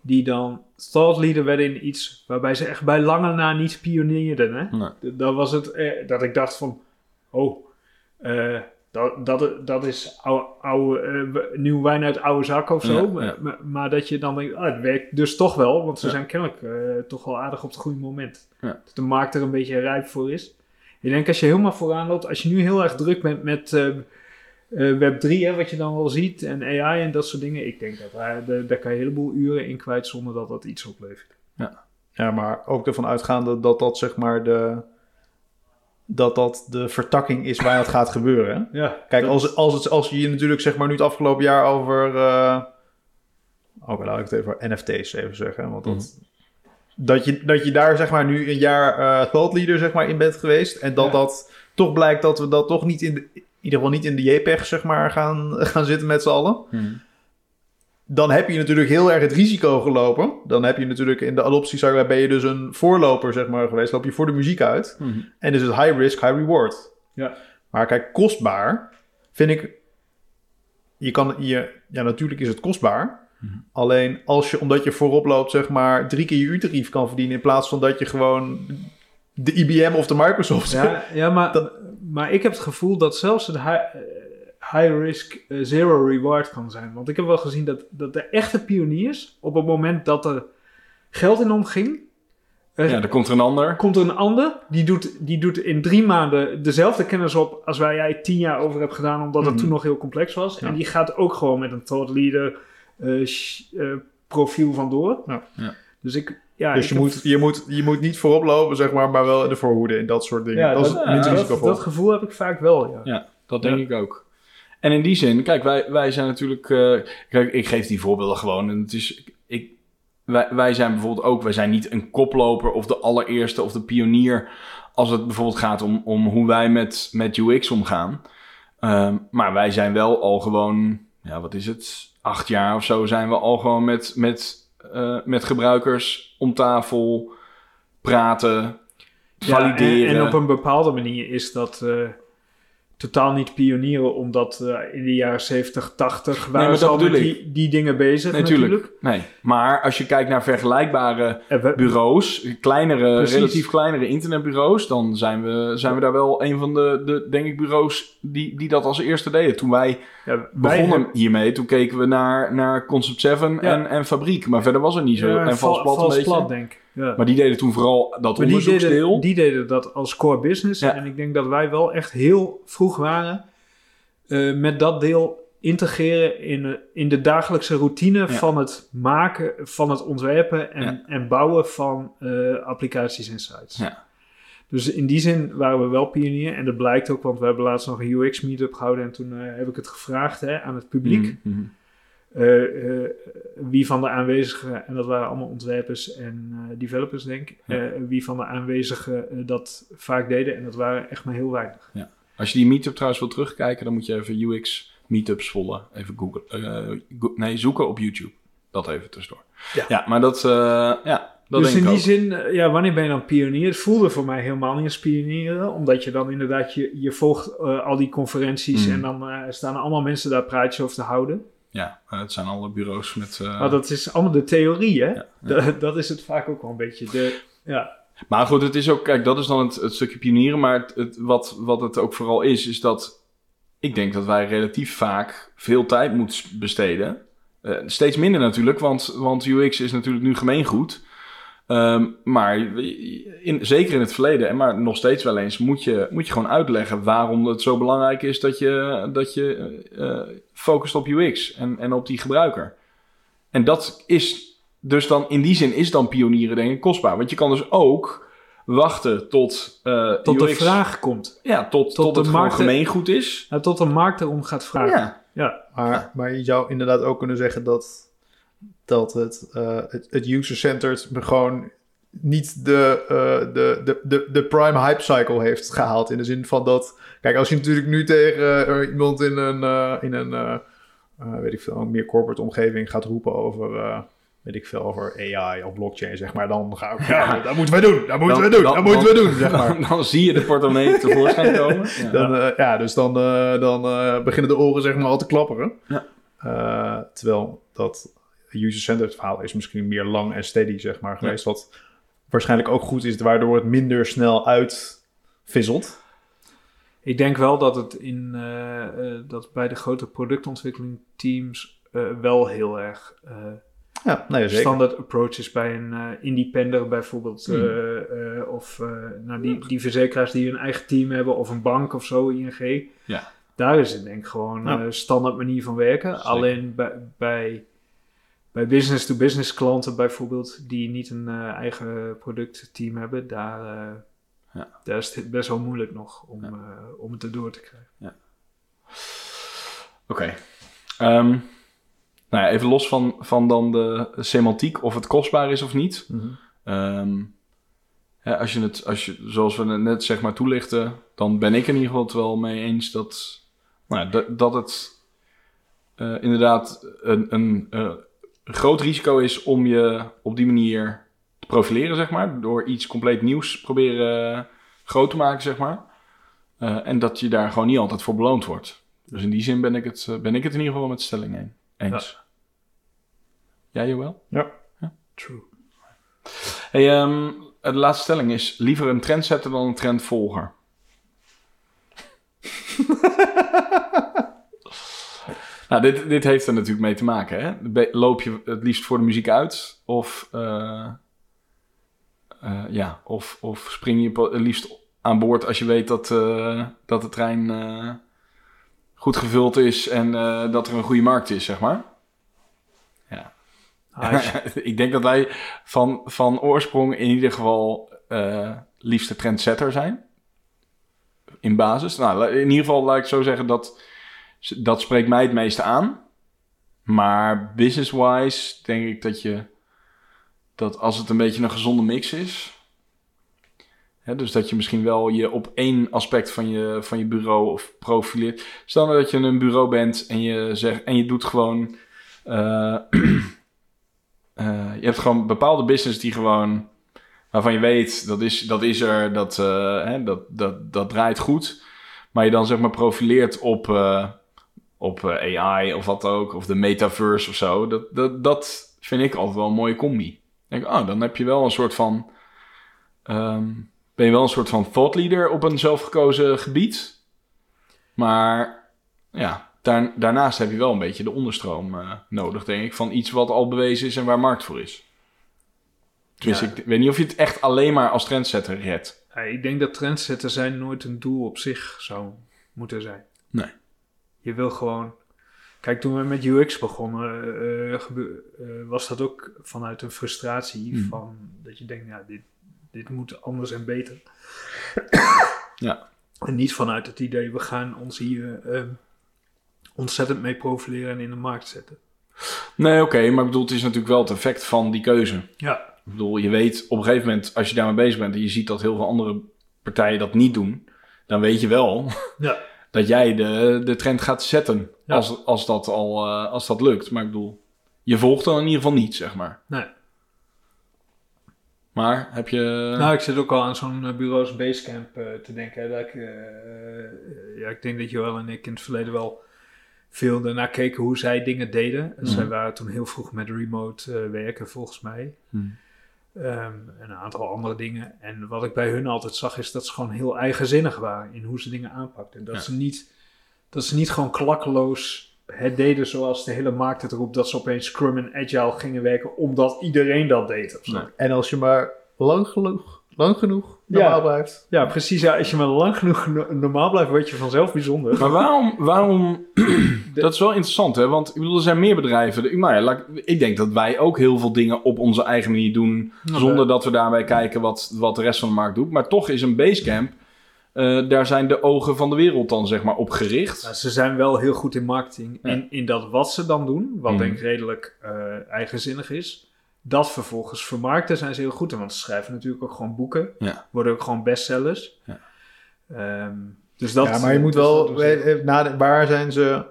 Speaker 4: die dan thought leader werden in iets waarbij ze echt bij lange na niet pionierden. Hè?
Speaker 1: Nee.
Speaker 4: Dat was het, dat ik dacht van, oh, eh, dat, dat, dat is oude, oude, eh, nieuw wijn uit oude zak of zo.
Speaker 1: Ja,
Speaker 4: maar,
Speaker 1: ja.
Speaker 4: maar, maar dat je dan denkt, ah, het werkt dus toch wel, want ze
Speaker 1: Ja.
Speaker 4: zijn kennelijk eh, toch wel aardig op het goede moment.
Speaker 1: Ja.
Speaker 4: Dat de markt er een beetje rijp voor is. Ik denk als je helemaal vooraan loopt, als je nu heel erg druk bent met eh, Web 3, hè, wat je dan wel ziet, en AI en dat soort dingen, ik denk dat daar, daar, daar kan je een heleboel uren in kwijt zonder dat dat iets oplevert.
Speaker 2: Ja, maar ook ervan uitgaande dat dat zeg maar de, dat dat de vertakking is waar het gaat gebeuren.
Speaker 4: Ja,
Speaker 2: Kijk,
Speaker 4: dat-
Speaker 2: als, als, het, als je hier natuurlijk zeg maar nu het afgelopen jaar over... eh Oké, laat ik het even over NFT's even zeggen. Want dat, dat, je, dat je daar zeg maar nu een jaar eh thought leader zeg maar in bent geweest. En dat
Speaker 4: Ja.
Speaker 2: dat toch blijkt dat we dat toch niet in de... In ieder geval niet in de JPEG zeg maar gaan, gaan zitten met z'n allen.
Speaker 1: Mhm.
Speaker 2: Dan heb je natuurlijk heel erg het risico gelopen. Dan heb je natuurlijk in de adoptiecycle ben je dus een voorloper zeg maar geweest. Loop je voor de muziek uit.
Speaker 1: Mhm.
Speaker 2: En dus het high risk, high reward.
Speaker 4: Ja.
Speaker 2: Maar kijk, kostbaar vind ik je kan je, ja, natuurlijk is het kostbaar.
Speaker 1: Mhm.
Speaker 2: Alleen als je, omdat je voorop loopt, zeg maar, drie keer je uurtarief kan verdienen. In plaats van dat je gewoon de IBM of de Microsoft.
Speaker 4: Ja, ja maar,
Speaker 2: Dat-
Speaker 4: maar ik heb het gevoel dat zelfs het high, risk eh, zero reward kan zijn. Want ik heb wel gezien dat, dat de echte pioniers, op het moment dat er geld in omging, eh,
Speaker 1: Ja, er komt er een ander.
Speaker 4: komt er een ander, die doet, die doet in drie maanden dezelfde kennis op als waar jij tien jaar over hebt gedaan, omdat het
Speaker 2: Mhm.
Speaker 4: toen nog heel complex was.
Speaker 2: Ja.
Speaker 4: En die gaat ook gewoon met een thought leader eh, sh- eh, profiel vandoor.
Speaker 2: Ja.
Speaker 1: Ja.
Speaker 4: Dus ik, ja,
Speaker 2: dus je
Speaker 4: heb-
Speaker 2: moet, je, moet, je moet niet voorop lopen, zeg maar, maar wel in de voorhoede en dat soort dingen.
Speaker 4: ja,
Speaker 2: dat,
Speaker 4: dat,
Speaker 2: is het
Speaker 1: ja,
Speaker 2: minst
Speaker 4: dat,
Speaker 2: risicovol.
Speaker 4: dat gevoel heb ik vaak wel, ja.
Speaker 1: Ja, dat denk
Speaker 4: Ja.
Speaker 1: ik ook. En in die zin, kijk, wij, wij zijn natuurlijk. eh, kijk, ik geef die voorbeelden gewoon. En het is. Ik, wij, wij zijn bijvoorbeeld ook. Wij zijn niet een koploper of de allereerste of de pionier. Als het bijvoorbeeld gaat om, om hoe wij met, met UX omgaan. Ehm, maar wij zijn wel al gewoon. Ja, wat is het? Acht jaar of zo zijn we al gewoon met, met, eh, met gebruikers om tafel praten.
Speaker 4: Ja,
Speaker 1: Valideren.
Speaker 4: en, en op een bepaalde manier is dat eh, totaal niet pionieren, omdat eh, in de jaren 70, 80 waren ze
Speaker 1: dat
Speaker 4: al met die, die dingen bezig
Speaker 1: Natuurlijk.
Speaker 4: natuurlijk.
Speaker 1: Nee, maar als je kijkt naar vergelijkbare
Speaker 4: we-
Speaker 1: bureaus, kleinere,
Speaker 4: Precies.
Speaker 1: relatief kleinere internetbureaus, dan zijn we, zijn we daar wel een van de, de denk ik, bureaus die, die dat als eerste deden. Toen wij
Speaker 4: ja, wij
Speaker 1: begonnen
Speaker 4: hebben-
Speaker 1: hiermee, toen keken we naar, naar Concept 7
Speaker 4: Ja.
Speaker 1: en, en Fabriek. Maar verder was er niet zo.
Speaker 4: ja,
Speaker 1: en plat een beetje.
Speaker 4: plat, denk ik. Ja.
Speaker 1: Maar die deden toen vooral dat
Speaker 4: Maar die
Speaker 1: onderzoeksdeel.
Speaker 4: deden, die deden dat als core business.
Speaker 1: Ja.
Speaker 4: En ik denk dat wij wel echt heel vroeg waren eh, met dat deel integreren in, de- in de dagelijkse routine
Speaker 1: Ja.
Speaker 4: van het maken, van het ontwerpen en, en bouwen van eh, applicaties en sites.
Speaker 1: Ja.
Speaker 4: Dus in die zin waren we wel pionier. En dat blijkt ook, want we hebben laatst nog een UX-meetup gehouden. En toen eh, heb ik het gevraagd hè, aan het publiek.
Speaker 1: Mhm, mhm.
Speaker 4: Eh, eh, wie van de aanwezigen, en dat waren allemaal ontwerpers en eh, developers denk ik,
Speaker 1: Ja.
Speaker 4: wie van de aanwezigen dat vaak deden. En dat waren echt maar heel weinig.
Speaker 1: Als je die meetup trouwens wil terugkijken, dan moet je even UX meetups volgen. Even googlen. go- nee, zoeken op YouTube. Dat even tussendoor.
Speaker 2: Ja.
Speaker 1: maar dat, ja, dat
Speaker 4: dus in die
Speaker 1: ook.
Speaker 4: zin, ja, wanneer ben je dan pionier? Het voelde voor mij helemaal niet als pionieren, omdat je dan inderdaad, je, je volgt al die conferenties
Speaker 1: Mm.
Speaker 4: en dan staan er allemaal mensen daar praatjes over te houden.
Speaker 1: Ja, het zijn alle bureaus met... eh,
Speaker 4: Maar dat is allemaal de theorie, hè?
Speaker 1: ja.
Speaker 4: Dat, dat is het vaak ook wel een beetje. De, ja,
Speaker 1: Maar goed, het is ook, kijk, dat is dan het, het stukje pionieren. Maar het, het, wat, wat het ook vooral is, is dat ik denk dat wij relatief vaak veel tijd moeten besteden. Eh, steeds minder natuurlijk, want, want UX is natuurlijk nu gemeengoed. Ehm, maar in, zeker in het verleden, en maar nog steeds wel eens, moet je, moet je gewoon uitleggen waarom het zo belangrijk is dat je, dat je eh, focust op UX en, en op die gebruiker. En dat is dus dan in die zin is dan pionieren denk ik kostbaar. Want je kan dus ook wachten tot, eh,
Speaker 4: tot de vraag komt.
Speaker 1: Ja, tot, tot,
Speaker 4: tot
Speaker 1: het
Speaker 4: markten-
Speaker 1: gemeengoed is.
Speaker 4: Nou, tot de markt erom gaat vragen.
Speaker 1: Ja,
Speaker 4: ja.
Speaker 2: Maar, maar je zou inderdaad ook kunnen zeggen dat, dat het, eh, het, het user-centered gewoon niet de, eh, de, de, de, de prime hype cycle heeft gehaald. In de zin van dat... Kijk, als je natuurlijk nu tegen eh, iemand in een, eh, in een weet ik veel, een meer corporate omgeving gaat roepen over... eh, weet ik veel, over AI of blockchain, zeg maar. Dan ga ik, ja, dat moeten we doen, dat moeten we doen, dat moeten we doen, zeg maar.
Speaker 1: Dan, dan zie je de portemonnee tevoorschijn komen. Ja.
Speaker 2: Dan, ja, dus dan, eh, dan eh, beginnen de oren zeg maar al te klapperen.
Speaker 1: Ja.
Speaker 2: Eh, terwijl dat user-centered verhaal is misschien meer lang en steady zeg maar geweest. Wat waarschijnlijk ook goed is, waardoor het minder snel uitvisselt.
Speaker 4: Ik denk wel dat het in, eh, eh, dat bij de grote productontwikkeling teams eh, wel heel erg
Speaker 2: Ja, nee, zeker.
Speaker 4: standaard approach is bij een independer bijvoorbeeld. Eh, of nou, die, die verzekeraars die hun eigen team hebben, of een bank of zo, ING.
Speaker 1: Ja.
Speaker 4: Daar is het denk ik gewoon
Speaker 2: Ja.
Speaker 4: eh, standaard manier van werken.
Speaker 1: Zeker.
Speaker 4: Alleen bij, bij, bij business-to-business klanten bijvoorbeeld, die niet een eh, eigen productteam hebben, daar, eh,
Speaker 1: Ja.
Speaker 4: daar is het best wel moeilijk nog om,
Speaker 1: Ja.
Speaker 4: eh, om het erdoor te krijgen.
Speaker 1: Oké. Ehm, nou ja, even los van, van dan de semantiek, of het kostbaar is of niet.
Speaker 2: Mhm.
Speaker 1: Ehm, ja, als je het, als je, zoals we het net zeg maar toelichten, dan ben ik in ieder geval het wel mee eens dat, nou, ja, dat, het inderdaad een, een eh, groot risico is om je op die manier te profileren, zeg maar. Door iets compleet nieuws proberen groot te maken, zeg maar. Eh, en dat je daar gewoon niet altijd voor beloond wordt. Dus in die zin ben ik het, eh, ben ik het in ieder geval met de stelling een- eens. Jij, Joël?
Speaker 4: True.
Speaker 1: Hey, ehm, de laatste stelling is liever een trendsetter dan een trendvolger. nou, dit, dit heeft er natuurlijk mee te maken. Hè? Loop je het liefst voor de muziek uit? Of, eh, eh, ja, of, of spring je het liefst aan boord als je weet dat, eh, dat de trein goed gevuld is en dat er een goede markt is, zeg maar?
Speaker 4: Je-
Speaker 1: ik denk dat wij van, van oorsprong in ieder geval liefste trendsetter zijn. In basis. Nou, in ieder geval laat ik zo zeggen dat dat spreekt mij het meeste aan. Maar business-wise denk ik dat je dat als het een beetje een gezonde mix is. Hè, dus dat je misschien wel je op één aspect van je, van je bureau of profileert. Stel nou dat je een bureau bent en je, zegt, en je doet gewoon. eh, eh, je hebt gewoon bepaalde business die gewoon. waarvan je weet dat is, dat is er, dat, eh, hè, dat, dat, dat draait goed. Maar je dan zeg maar profileert op, op eh, AI of wat ook, of de metaverse of zo. Dat, dat, dat vind ik altijd wel een mooie combi. Ik denk, oh, dan heb je wel een soort van. ehm, ben je wel een soort van thought leader op een zelfgekozen gebied. Maar ja, daar, daarnaast heb je wel een beetje de onderstroom eh, nodig, denk ik. Van iets wat al bewezen is en waar markt voor is. Dus
Speaker 4: Ja.
Speaker 1: ik weet niet of je het echt alleen maar als trendsetter redt.
Speaker 4: Ja, ik denk dat trendsetter zijn nooit een doel op zich zou moeten zijn.
Speaker 1: Nee.
Speaker 4: Je wil gewoon... Kijk, toen we met UX begonnen, eh, gebe- eh, was dat ook vanuit een frustratie
Speaker 1: Hmm.
Speaker 4: van dat je denkt, ja, dit, dit moet anders en beter.
Speaker 1: Ja.
Speaker 4: En niet vanuit het idee, we gaan ons hier eh, ontzettend mee profileren en in de markt zetten.
Speaker 1: Nee, oké, maar ik bedoel, het is natuurlijk wel het effect van die keuze.
Speaker 4: Ja,
Speaker 1: Ik bedoel, je weet op een gegeven moment, als je daarmee bezig bent en je ziet dat heel veel andere partijen dat niet doen, dan weet je wel
Speaker 4: ja.
Speaker 1: dat jij de, de trend gaat zetten
Speaker 4: Ja.
Speaker 1: als, als, dat al, eh, als dat lukt. Maar ik bedoel, je volgt dan in ieder geval niet, zeg maar.
Speaker 4: Nee.
Speaker 1: Maar heb je...
Speaker 4: Nou, ik zit ook al aan zo'n eh, bureaus Basecamp eh, te denken. Hè, dat ik, ja, ik denk dat Joël en ik in het verleden wel veel daarna keken hoe zij dingen deden. En Zij
Speaker 1: Mhm.
Speaker 4: waren toen heel vroeg met remote werken, volgens mij.
Speaker 1: Hmm.
Speaker 4: Ehm, en een aantal andere dingen. En wat ik bij hun altijd zag, is dat ze gewoon heel eigenzinnig waren in hoe ze dingen aanpakten. Dat,
Speaker 1: Ja.
Speaker 4: ze, niet, dat ze niet gewoon klakkeloos het deden zoals de hele markt het roept, dat ze opeens Scrum en Agile gingen werken, omdat iedereen dat deed. Of zo.
Speaker 1: Nee.
Speaker 2: En als je maar lang genoeg, lang genoeg normaal
Speaker 4: Ja.
Speaker 2: blijft.
Speaker 4: Ja, precies. Ja, als je maar lang genoeg no- normaal blijft, word je vanzelf bijzonder.
Speaker 1: Maar waarom, waarom dat is wel interessant, hè? Want ik bedoel, er zijn meer bedrijven. Nou ja, ik- denk dat wij ook heel veel dingen op onze eigen manier doen, zonder dat we daarbij kijken wat, wat de rest van de markt doet. Maar toch is een basecamp, eh, daar zijn de ogen van de wereld dan zeg maar op gericht.
Speaker 4: Ja, ze zijn wel heel goed in marketing.
Speaker 1: Ja.
Speaker 4: In, in dat wat ze dan doen, wat
Speaker 1: Mhm.
Speaker 4: denk ik redelijk eh, eigenzinnig is. Dat vervolgens vermarkten zijn ze heel goed in. Want ze schrijven natuurlijk ook gewoon boeken.
Speaker 1: Ja.
Speaker 4: Worden ook gewoon bestsellers.
Speaker 1: Ja.
Speaker 4: Ehm, dus dat,
Speaker 2: ja, maar je moet wel... eh, naden- waar zijn ze in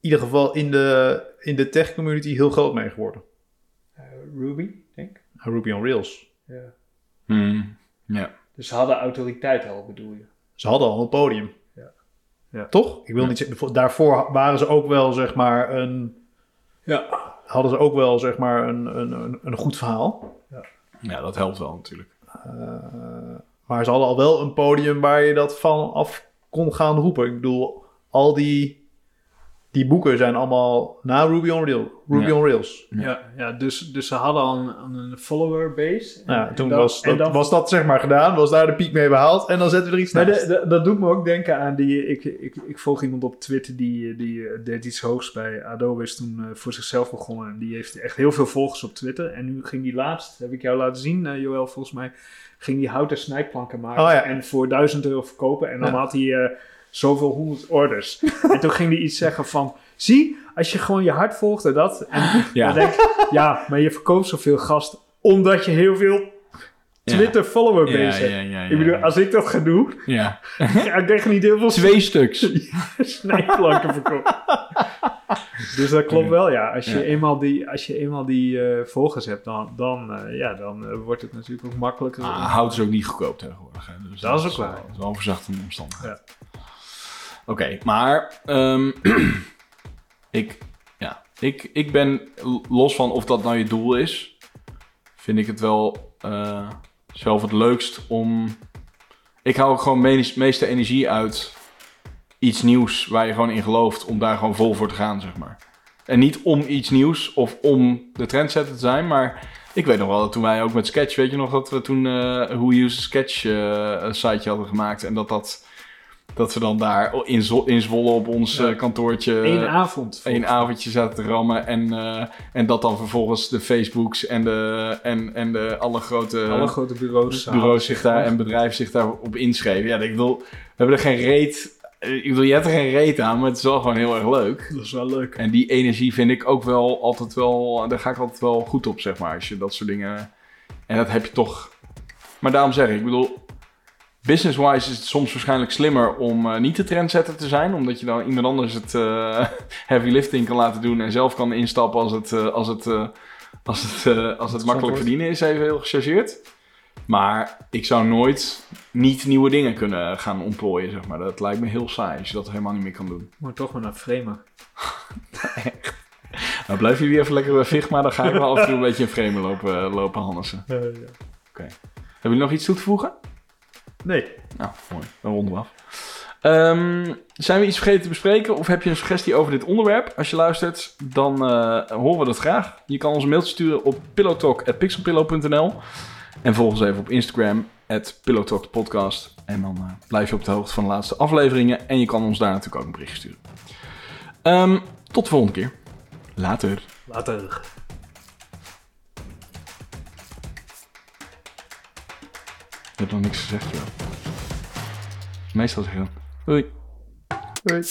Speaker 2: ieder geval in de, in de tech community heel groot mee geworden?
Speaker 4: eh, Ruby, denk ik.
Speaker 2: Ruby on Rails.
Speaker 4: Ja.
Speaker 1: Hmm, Ja.
Speaker 4: Dus ze hadden autoriteit al, bedoel je?
Speaker 2: Ze hadden al een podium.
Speaker 4: Ja. Ja.
Speaker 2: Toch? Ik wil
Speaker 1: Ja.
Speaker 2: niet zeggen, daarvoor waren ze ook wel, zeg maar, een...
Speaker 4: Ja.
Speaker 2: Hadden ze ook wel, zeg maar, een, een, een, een goed verhaal.
Speaker 1: ja, dat helpt wel natuurlijk.
Speaker 2: Eh, maar ze hadden al wel een podium waar je dat van af kon gaan roepen. Ik bedoel, al die, die boeken zijn allemaal na Ruby on Rails. Ruby
Speaker 1: Ja.
Speaker 2: on Rails.
Speaker 1: Ja.
Speaker 4: Ja, ja dus, dus ze hadden al een, een follower base. En-
Speaker 2: Ja,
Speaker 4: en
Speaker 2: toen
Speaker 4: dan-
Speaker 2: was,
Speaker 4: en
Speaker 2: dat,
Speaker 4: dan-
Speaker 2: was dat zeg maar gedaan, was daar de piek mee behaald en dan zetten we er iets naast.
Speaker 4: de- de- dat doet me ook denken aan die. Ik, ik, ik volg iemand op Twitter die, die eh, deed iets hoogs bij Adobe, is toen eh, voor zichzelf begonnen. En die heeft echt heel veel volgers op Twitter. En nu ging die laatst, heb ik jou laten zien, eh, Joël, volgens mij, ging die houten snijplanken maken.
Speaker 2: Oh ja.
Speaker 4: En voor 1000 euro verkopen. En dan
Speaker 2: Ja.
Speaker 4: had hij eh, zoveel honderd orders. en toen ging hij iets zeggen van: Zie, als je gewoon je hart volgt en dat. En
Speaker 1: Ja.
Speaker 4: dan denk ik, ja, maar je verkoopt zoveel gast omdat je heel veel Twitter follower
Speaker 1: Ja, ja, ja,
Speaker 4: Ik bedoel, als ik dat ga doen,
Speaker 1: Ja.
Speaker 4: ga ik echt niet heel veel
Speaker 1: Twee stuks.
Speaker 4: snijplanken verkopen. dus dat klopt wel, ja. Als je eenmaal die, als je eenmaal die eh, volgers hebt, dan, dan, eh, ja, dan eh, wordt het natuurlijk ook makkelijker.
Speaker 1: Ah, hout is ook niet goedkoop tegenwoordig. Hè. Dus
Speaker 4: Dat is ook
Speaker 1: wel-
Speaker 4: waar.
Speaker 1: Dat is wel een verzachtende omstandigheid. Oké, maar ehm, ik, ja, ik, ik ben los van of dat nou je doel is, vind ik het wel eh, zelf het leukst om. Ik hou ook gewoon meest, meeste energie uit iets nieuws waar je gewoon in gelooft, om daar gewoon vol voor te gaan, zeg maar. En niet om iets nieuws of om de trendsetter te zijn, maar ik weet nog wel dat toen wij ook met Sketch, weet je nog dat we toen eh Who Sketch eh, een siteje hadden gemaakt en dat dat. Dat we dan daar in, in Zwolle op ons
Speaker 4: Ja.
Speaker 1: eh, kantoortje
Speaker 4: Eén avond.
Speaker 1: één avondje zaten te rammen. En, eh, en dat dan vervolgens de Facebooks en, de, en, en de alle grote
Speaker 4: Alle grote bureaus.
Speaker 1: bureaus zich daar en bedrijven zich daarop inschreven. Ja, ik bedoel, we hebben er geen reet. eh, Ik bedoel, je hebt er geen reet aan, maar het is wel gewoon heel erg leuk.
Speaker 4: Dat is wel leuk.
Speaker 1: En die energie vind ik ook wel altijd wel, daar ga ik altijd wel goed op, zeg maar. Als je dat soort dingen. En dat heb je toch. Maar daarom zeg ik, ik bedoel, business-wise is het soms waarschijnlijk slimmer om eh, niet de trendsetter te zijn. Omdat je dan iemand anders het eh, heavy lifting kan laten doen en zelf kan instappen als het, eh, als het, als het, als het makkelijk verdienen is, even heel gechargeerd. Maar ik zou nooit niet nieuwe dingen kunnen gaan ontplooien, zeg maar. Dat lijkt me heel saai als je dat helemaal niet meer kan doen.
Speaker 4: Maar toch maar naar Framer.
Speaker 1: Nou, blijf jullie even lekker bij Figma, dan ga ik wel af en toe een beetje in frame lopen, lopen Hannessen. Hebben jullie nog iets toe te voegen?
Speaker 4: Nee.
Speaker 1: Nou, mooi. Dan ronden we af. Ehm, zijn we iets vergeten te bespreken of heb je een suggestie over dit onderwerp? Als je luistert, dan eh, horen we dat graag. Je kan ons een mailtje sturen op pillowtalk.pixelpillow.nl en volg ons even op Instagram, pillowtalkpodcast. En dan eh, blijf je op de hoogte van de laatste afleveringen en je kan ons daar natuurlijk ook een berichtje sturen. Ehm, tot de volgende keer. Later.
Speaker 4: Later.
Speaker 1: Je hebt nog niks gezegd, joh. Meestal zeg je dan. Doei.
Speaker 2: Hoi.